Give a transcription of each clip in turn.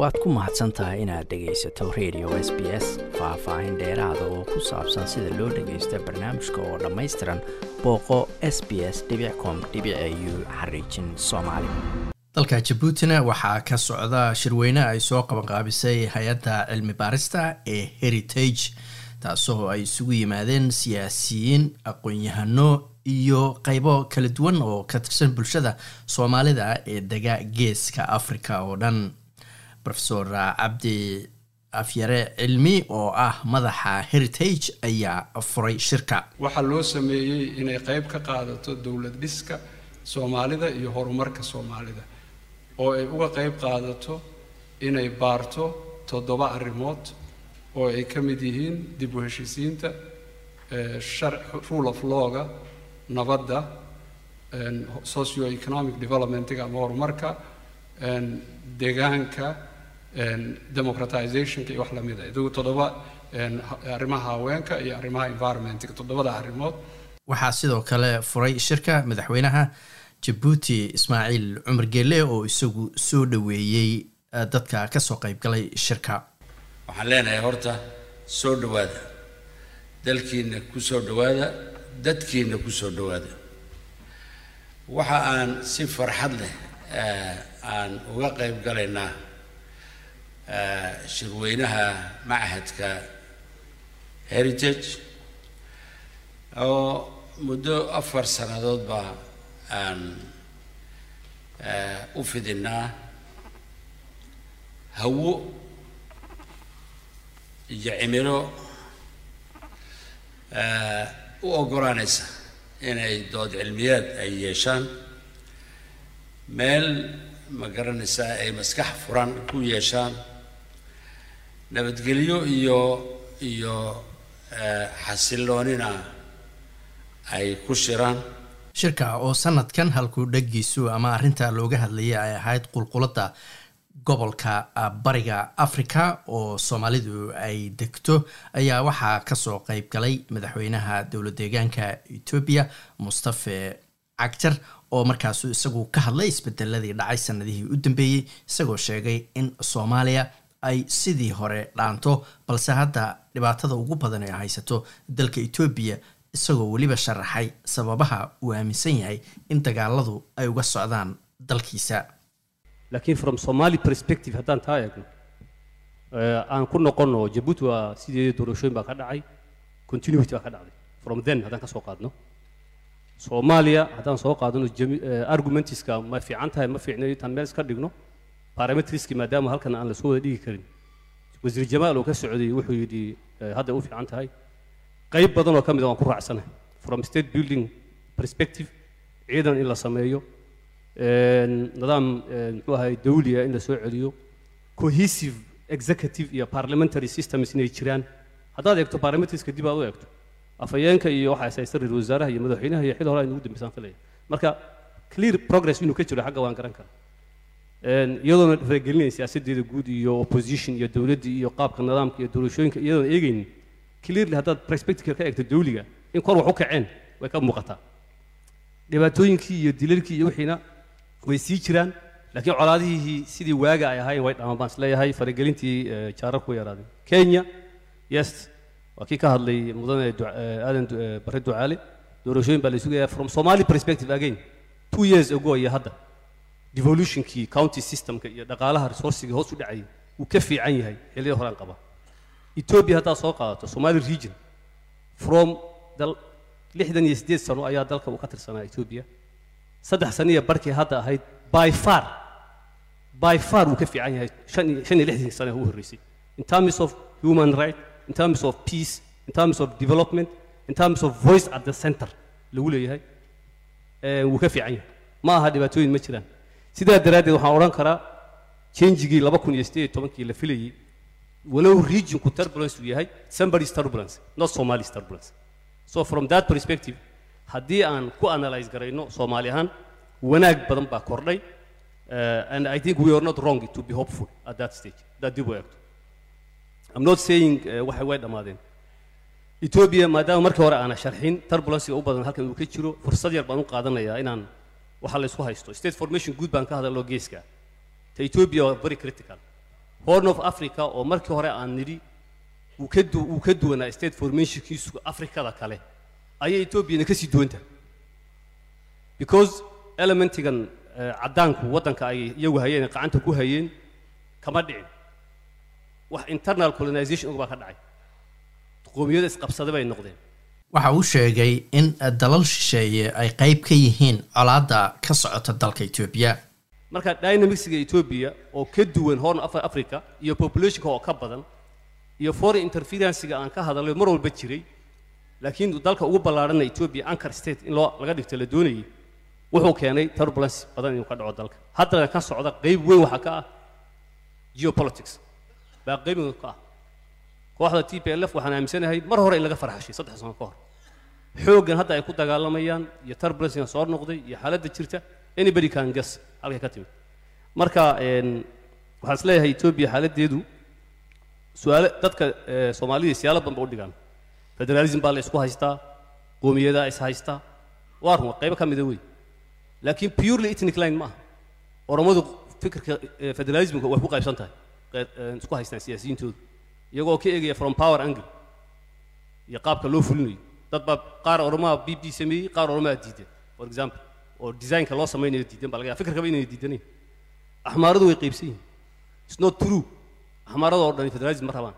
waad ku mahadsan tahay inaad dhegaysato radio s b s faah-faahin dheeraada oo ku saabsan sida loo dhagaysto barnaamijka oo dhammaystiran booqo s b s com u xariijin soomaali. Dalka jabuutina waxaa ka socda shirweyne ay soo qabanqaabisay hay'adda cilmi baarista ee heritage taasoo ay isugu yimaadeen siyaasiyiin aqoon-yahano iyo qeybo kala duwan oo ka tirsan bulshada soomaalida ee dega geeska africa oo dhan rofesor cabdi afyare cilmi oo ah madaxa heritage ayaa furay shirka. Waxaa loo sameeyey inay qayb ka qaadato dowlad dhiska soomaalida iyo horumarka soomaalida oo ay uga qayb qaadato inay baarto toddoba arrimood oo ay ka mid yihiin dib u heshiisiinta rule of lawga nabadda socio economic developmentga ama horumarka deegaanka democratizationka iyo wax lamida idugu toddoba arrimaha haweenka iyo arrimaha environmentga toddobada arrimood. Waxaa sidoo kale furay shirka madaxweynaha jabuuti ismaaciil cumar geele oo isagu soo dhoweeyey dadka ka soo qeybgalay shirka. Waxaan leenahay horta soo dhowaada. Dalkiina ku soo dhowaada dadkiina ku soo dhowaada. Waxa aan si farxad leh aan uga qayb galaynaa shirweynaha machadka heritage oo muddo afar sannadood baa aan u fidinaa hawo iyo cimilo u oggolaanaysa inay dood cilmiyaad ay yeeshaan. Meel ma garanaysaa ay maskax furan ku yeeshaan nabadgelyo iyo iyo xasiloonina ay ku shiraan. Shirka oo sanadkan halkuu dhagiisu ama arrinta looga hadlayay ay ahayd qulquladda gobolka bariga africa oo soomaalidu ay degto ayaa waxaa ka soo qeyb galay madaxweynaha dowlad deegaanka etoobiya mustafe cagjar oo markaasu isagu ka hadlay isbedeladii dhacay sanadihii u dambeeyey isagoo sheegay in soomaaliya ay sidii hore dhaanto balse hadda dhibaatada ugu badan ee haysato dalka etoobiya isagoo weliba sharaxay sababaha uu aaminsan yahay in dagaaladu ay uga socdaan dalkiisa. Laakiin from somali perspective haddaan taa eegno aan ku noqonno jabuuti waa sideedii doorashooyin baa ka dhacay continuity baa ka dhacday. From then haddaan ka soo qaadno. Soomaaliya haddaan soo qaadano argumentiska ma fiican tahay ma fiicna intaan meel iska dhigno parametriski maadaama halkan aan la soo wada dhigi karin wasiir jamaal oo ka socday wuxuu yidhi hadday u fiican tahay. Qayb badan oo ka mid a waan ku raacsanahay from state building perspective ciidan in la sameeyo nidaam muxuu ahay dawliya in la soo celiyo cohesive executive iyo parliamentary systems inay jiraan. Haddaad eegto parametriska dib aad u eegto. Afhayeenka iyo waxaa haysta ra'isul wasaaraha iyo madaxweynaha iyo xil hore aynu ugu dambeysaan filaya marka clear progress inuu ka jiro xagga waan garan karaa iyadoona faragelinaya siyaasaddeeda guud iyo opposition iyo dowladdii iyo qaabka nidaamka iyo doorashooyinka iyadoona eegaynin clearly haddaad perspective ka eegto dawliga in kor wax u kaceen way ka muuqataa. Dhibaatooyinkii iyo dilalkii iyo wixiina way sii jiraan laakiin colaadihii sidii waaga ay ahaayeen way dhamaan baan is leeyahay faragelintii jaarar ku yaraadeen. Kenya yes waa kii ka hadlay mudane aadan bare ducaale doorashooyin baa la sugayaa from somali perspective again two years ago iyo hadda devolutionkii county systemka iyo dhaqaalaha resourciga hoos u dhacayay wuu ka fiican yahay xilliyada horaan qaba. Ethiopia haddaad soo qaadato somali region from lixdan iyo siddeed sano ayaa dalka uu ka tirsanaa ethiopia. Saddex sano iyo barkii hadda ahayd by far by far wuu ka fiican yahay. Shan iyo lixdankii sano u horreysay. In terms of human right in terms of peace in terms of development in terms of voice at the center lagu leeyahay wuu ka fiican yahay. Ma aha dhibaatooyin ma jiraan sidaa daraaddeed waxaan odhan karaa changigii laba kun iyo siddeed iyo tobankii la filayey walow regionku turbulence uu yahay somebody's turbulence not somali's turbulence so from that perspective haddii aan ku analyze garayno soomaali ahaan wanaag badan baa kordhay and i think we are not wrong to be hopeful at that stage. Haddaad dib u eegto. I'm not saying waxay way dhammaadeen ethiopia maadaama markii hore aana sharxin turbulencega u badan halkan uu ka jiro fursad yar baan u qaadanayaa inaan waxa la isku haysto. State formation guud baan ka hadalno geeska. Ta waa very critical. Horn of africa oo markii hore aan nidhi uu ka du uu ka duwanaa state formationkiisu afrikada kale. Ayay etoobiyana ka sii duwan tahay because elementigan eh, caddaanku waddanka ay iyagu hayeen ay gacanta ku hayeen kama dhicin. Wax internal colonization baa ka dhacay. Qoomiyada isqabsaday bay noqdeen waxa uu sheegay in dalal shisheeye ay qayb ka yihiin colaadda ka socota dalka etoobiya marka dynamicsiga etoobiya oo ka duwan horn africa iyo populationka oo ka badan iyo foreign interferencega aan ka hadalay mar walba jiray laakiin dalka ugu ballaarhana etoobiya anchor state in loo laga dhigto la doonayay wuxuu keenay turbulence badan inuu ka dhaco dalka. Haddana ka socda qayb weyn waxaa ka ah geopolitics. Baa qayb ka ah kooxda t p l f waxaan aaminsanahay mar hore in laga farxashay saddex sano ka hor. Xooggan hadda ay ku dagaalamayaan iyo turbulencinga soo noqday iyo xaaladda jirta anybody can guess halkay ka timid. Marka waxaan is leeyahay etoobiya xaaladdeedu su'aale dadka soomaalida siyaalo badan ba u dhigaan. Federalism baa la isku haystaa qowmiyadaa is haystaa waa run qaybo ka mida wey laakiin purely ethnic line ma aha. Oromadu fikirka federalismka way ku qaybsan tahay isku haystaan siyaasiyiintoodu iyagoo ka eegaya from power angle iyo qaabka loo fulinayo. Dad baa qaar oromaa b b sameeyey qaar oromaa diidan for example oo designka loo samaynayo diidan baa laga yaaba fikirkaba inay diidanayn axmaaradu way qaybsan yihiin. It's not true. Axmaarada oo dhani federalism ma rabaan.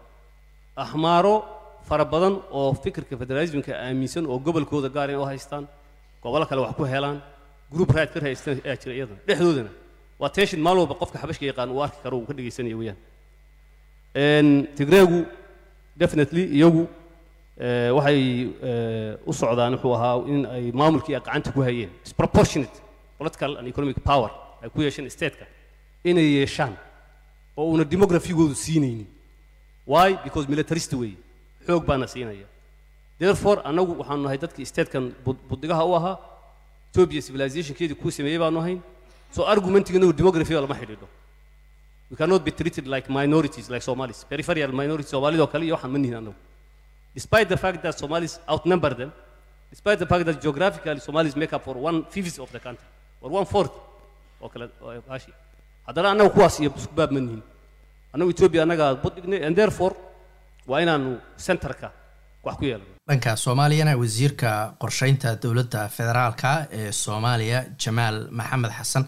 Axmaaro fara badan oo fikirka federalismka aaminsan oo gobolkooda gaar inay u haystaan gobolo kale wax ku helaan group right ka haystaan ayaa jira iyadana dhexdoodana waa tension maalin walba qofka xabashka yaqaan uu arki karo uu ka dhegaysanaya weeyaan tigreegu definitely iyagu eh, waxay eh, u socdaan wuxuu ahaa in ay maamulkii gacanta ku hayeen. Disproportionate political and economic power ay ku yeesheen stateka inay yeeshaan oo una demographigoodu siinaynin. Why? Because militarist weeye. Xoog baana siinaya. Therefore annagu waxaanu nahay dadkii statekan bud- buddigaha u ahaa ethiopia civilizationkeedii kuu sameeyey baanu ahayn. So argumentiganagu demography lama xidhiidho we cannot be treated like minorities like Somalis. Peripheral minorities Somalida oo kale iyo waxaan ma nihin annagu. Despite the fact that Somalis outnumber them despite the fact that geographically Somalis make up for one fifth of the country or one fourth oo kale oo baashi haddana annagu kuwaas iyo isku baab ma nihin. Annagu Ethiopia annaga bud dhignay and therefore waa inaanu centerka wax ku yeelano dhanka soomaaliyana wasiirka qorsheynta dowladda federaalka ee soomaaliya jamaal maxamed xasan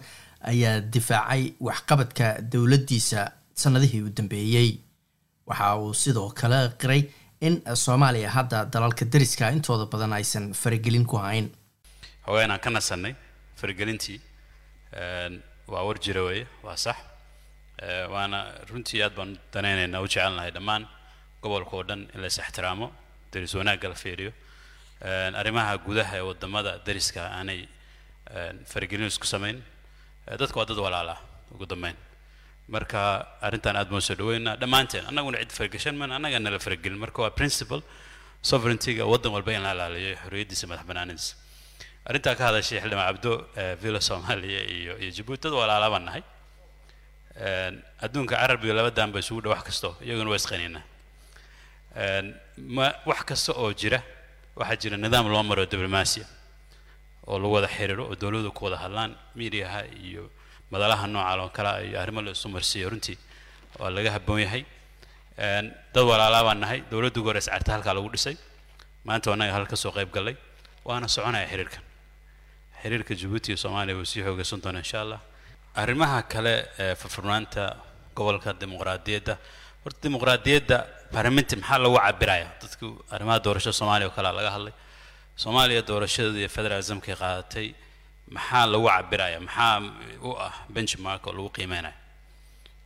ayaa difaacay waxqabadka dowladdiisa sanadihii u dambeeyey. Waxa uu sidoo kale qiray in soomaaliya hadda dalalka deriska intooda badan aysan faragelin ku hayn. Haweenaan ka nasannay faragelintii waa war jira weeye waa sax. Waana runtii aad baan danaynaynaa u jecelnahay dhammaan gobolka oo dhan in la is ixtiraamo deris wanaagga la fiiriyo. Arrimaha gudaha ee waddamada deriska aanay faragelin isku samayn Ee, dadku waa dad walaala ugu dambeyn. Marka arrintan aad baan soo dhaweynaa dhammaanteen annaguna cid faragashan man annaga nala faragelin. Marka waa principle sovereigntyga waddan walba in la ilaaliyo xorriyaddiisa madax bannaanidiisa. Arrintaa ka hadashay xildhibaan cabdo ee, villa soomaaliya iyo iyo jabuuti dad walaala baan nahay. Adduunka carabiga laba daan ba isugu dhow wax kasto iyaguna waa isqaniinaa ma wax kasta oo jira waxaa jira nidaam loo maro diblomaasiya oo lagu wada xiriiro oo dowladdu ku wada hadlaan miidiyaha iyo madalaha nooca oo kale iyo arrimo la isu marsiiyo. Runtii waa laga habboon yahay. Dad walaalaa baan nahay. Dowladdu ugu horeysa carta halkaa lagu dhisay. Maanta annaga halka ka qayb gallay waana soconaya xiriirkan. Xiriirka jabuuti iyo soomaaliya wuu sii xoogaysan doonaa insha allah. Arrimaha kale ee furfurnaanta gobolka dimuqraadiyadda. Horta dimuqraadiyadda baarlamanti maxaa lagu cabiraya dadku arrimaha doorashada soomaaliya oo kale laga hadlay soomaaliya doorashadeeda iyo qaadatay maxaa lagu cabiraya maxaa u ah benchmark oo lagu qiimeynaya?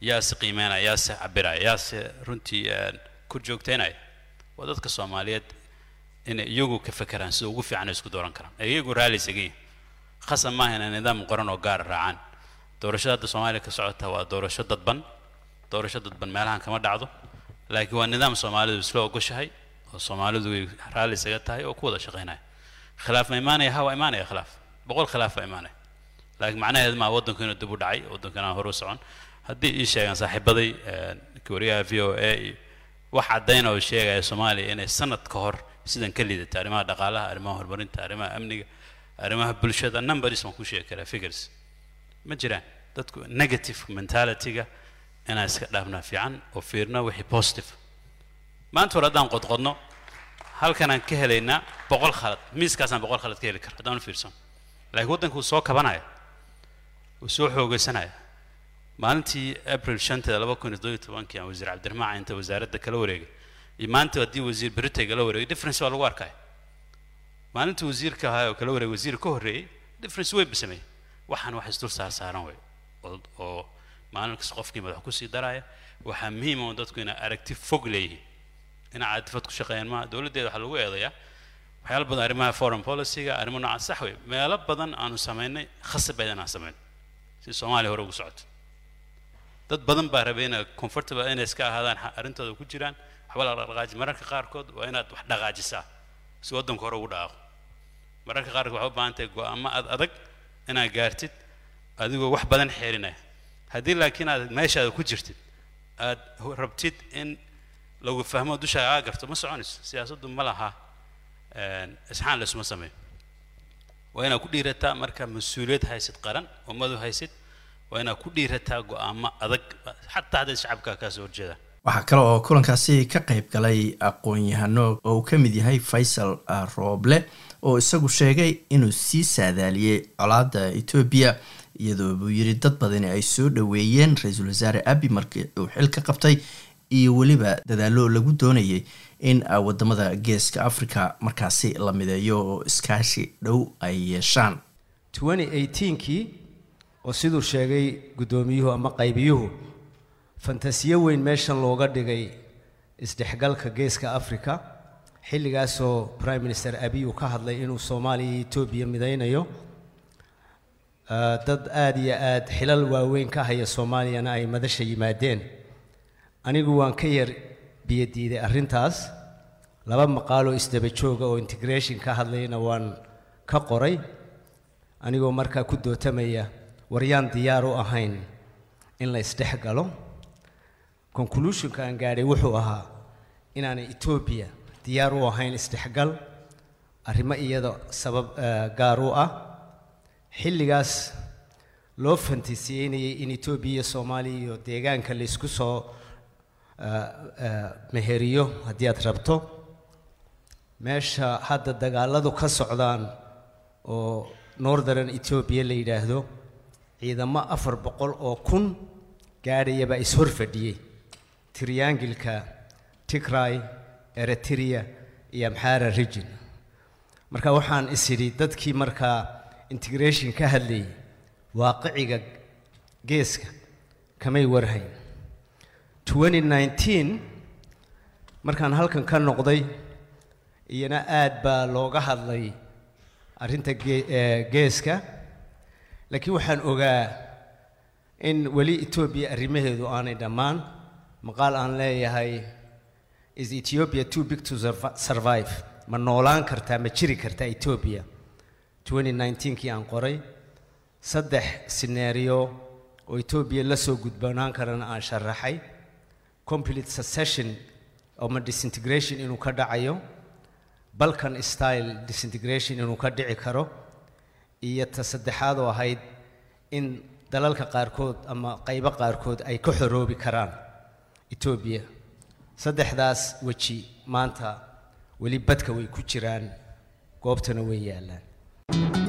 Yaase qiimeynaya yaase cabiraya yaase runtii een, ku joogteynaya waa dadka soomaaliyeed inay iyagu ka fekeraan sida ugu fiican ay isku dooran karaan. Iyagu raalli isaga yihiin. Khasab maaha inay nidaam qoran oo gaara raacaan. Doorashada hadda soomaaliya ka socota waa doorasho dadban. Doorasho dadban meelahan kama dhacdo. Laakiin waa nidaam soomaalidu isla ogoshahay oo soomaalidu ay raalli isaga tahay oo ku wada shaqaynaya khilaaf ma imaanaya ha waa imaanaya khilaaf. Boqol khilaaf baa imaanaya. Laakiin macnaheedu maa waddanku inuu dib u dhacay waddanku inaan hore u socon. Haddii ii sheegaan saaxiibaday wariyaha v o a wax caddayna oo sheegaya soomaaliya inay sanad ka hor sidan ka liidata arrimaha dhaqaalaha arrimaha horumarinta arrimaha amniga arrimaha bulshada numbers baan ku sheegi karaa figures. Ma jiraan. Dadku negative mentalityga inaan iska dhaafnaa fiican oo fiirno wixii positive maanta hore haddaan qodqodno. Halkanaan ka helaynaa boqol khalad. Miiskaasaan boqol khalad ka heli kara haddaan u laakiin waddanka uu soo kabanaya uu soo xoogaysanaya maalintii april shanteeda laba kun iyo toddobiyo tobankii aan wasiir cabdiraxmaan inta wasaaradda kala wareegay iyo maanta haddii wasiir beritayga la wareegay difference waa lagu arkaya maalintii wasiirka ahaa oo kala wareegay wasiir ka horreeyey difference way basameeyey waxaan wax isdul saar saaran wey oo maalin qofkii madax ku sii daraya waxaa muhiim oo dadku inay aragti fog leeyihiin inay caadifad ku shaqeeyaan maaha dowladdeeda waxaa lagu eedayaa waxyaalo badan arrimaha foreign policy-ga arrimo noocaas sax wey meelo badan aanu samaynay khasab bayd inaan samayn si soomaaliya hore ugu socoto dad badan baa rabay inay comfortable inay iska ahaadaan arrintooda ku jiraan. Waxba la dhaqaaji mararka qaarkood waa inaad wax dhaqaajisaa si waddanku hore ugu dhaqaaqo. Mararka qaarkood waxaa baahan tahay go'aamo aad adag inaad gaartid adigoo wax badan xeerinaya. Haddii laakiin aad meeshaada ku jirtid aad rabtid in lagu fahmo dushaaga aa garto ma soconayso siyaasaddu ma laha isxaan laysuma sameeyo waa inaad ku dhiirataa marka mas'uuliyad haysid qaran ummadu haysid waa inaad ku dhiirataa go'aamo adag. Xataa hadday shacabka kaa soo horjeedaan waxaa kale oo kulankaasi ka qayb galay aqoon-yahano oo uu ka mid yahay faysal rooble oo isagu sheegay inuu sii saadaaliyey colaadda etoobiya iyadoo buu yidhi dad badani ay soo dhoweeyeen ra'iisul wasaare abi markii uu xil ka qabtay iyo weliba dadaallo lagu doonayay in waddamada geeska africa markaasi la mideeyo oo iskaashi dhow ay yeeshaan. kii oo siduu sheegay guddoomiyuhu ama qaybiyuhu fantasiyo weyn meeshan looga dhigay isdhexgalka geeska africa xilligaasoo prime minister abiy uu ka hadlay inuu soomaaliya iyo etoobiya midaynayo. Dad aada iyo aad xilal waaweyn ka haya soomaaliyana ay madasha yimaadeen anigu waan ka yar biyadiiday arrintaas. Laba maqaaloo isdaba jooga oo integration ka hadlayna waan ka qoray. Anigoo markaa ku dootamaya waryaan diyaar u ahayn in la isdhex galo. Conclusionka aan gaadhay wuxuu ahaa inaanay etoobiya diyaar u ahayn isdhexgal. Arrimo iyada sabab gaar u ah. Xilligaas loo fantasiyeynayay in etoobiya iyo soomaaliya iyo deegaanka laysku soo meheriyo haddii aad rabto? Meesha hadda dagaaladu ka socdaan oo northern etoobiya la yidhaahdo ciidamo afar boqol oo kun gaadhayabaa is-hor fadhiyey. Triangilka tigray eritrea iyo amxara region. Marka waxaan is idhi dadkii markaa integration ka hadlayay waaqiciga geeska kamay warhayn markaan halkan ka noqday iyana aad baa looga hadlay arrinta geeska. Laakiin waxaan ogaa in weli etoobiya arrimaheedu aanay dhammaan. Maqaal aan leeyahay is ethiopia too big to survive? Ma noolaan kartaa ma jiri kartaa etoobiya kii aan qoray saddex sineeriyo oo etoobiya la soo gudbanaan karana aan sharaxay complete succession ama disintegration inuu ka dhacayo balkan style disintegration inuu ka dhici karo iyo ta saddexaad oo ahayd in dalalka qaarkood ama qaybo qaarkood ay ka xoroobi karaan etoobiya saddexdaas weji maanta weli badka way ku jiraan goobtana way yaallaan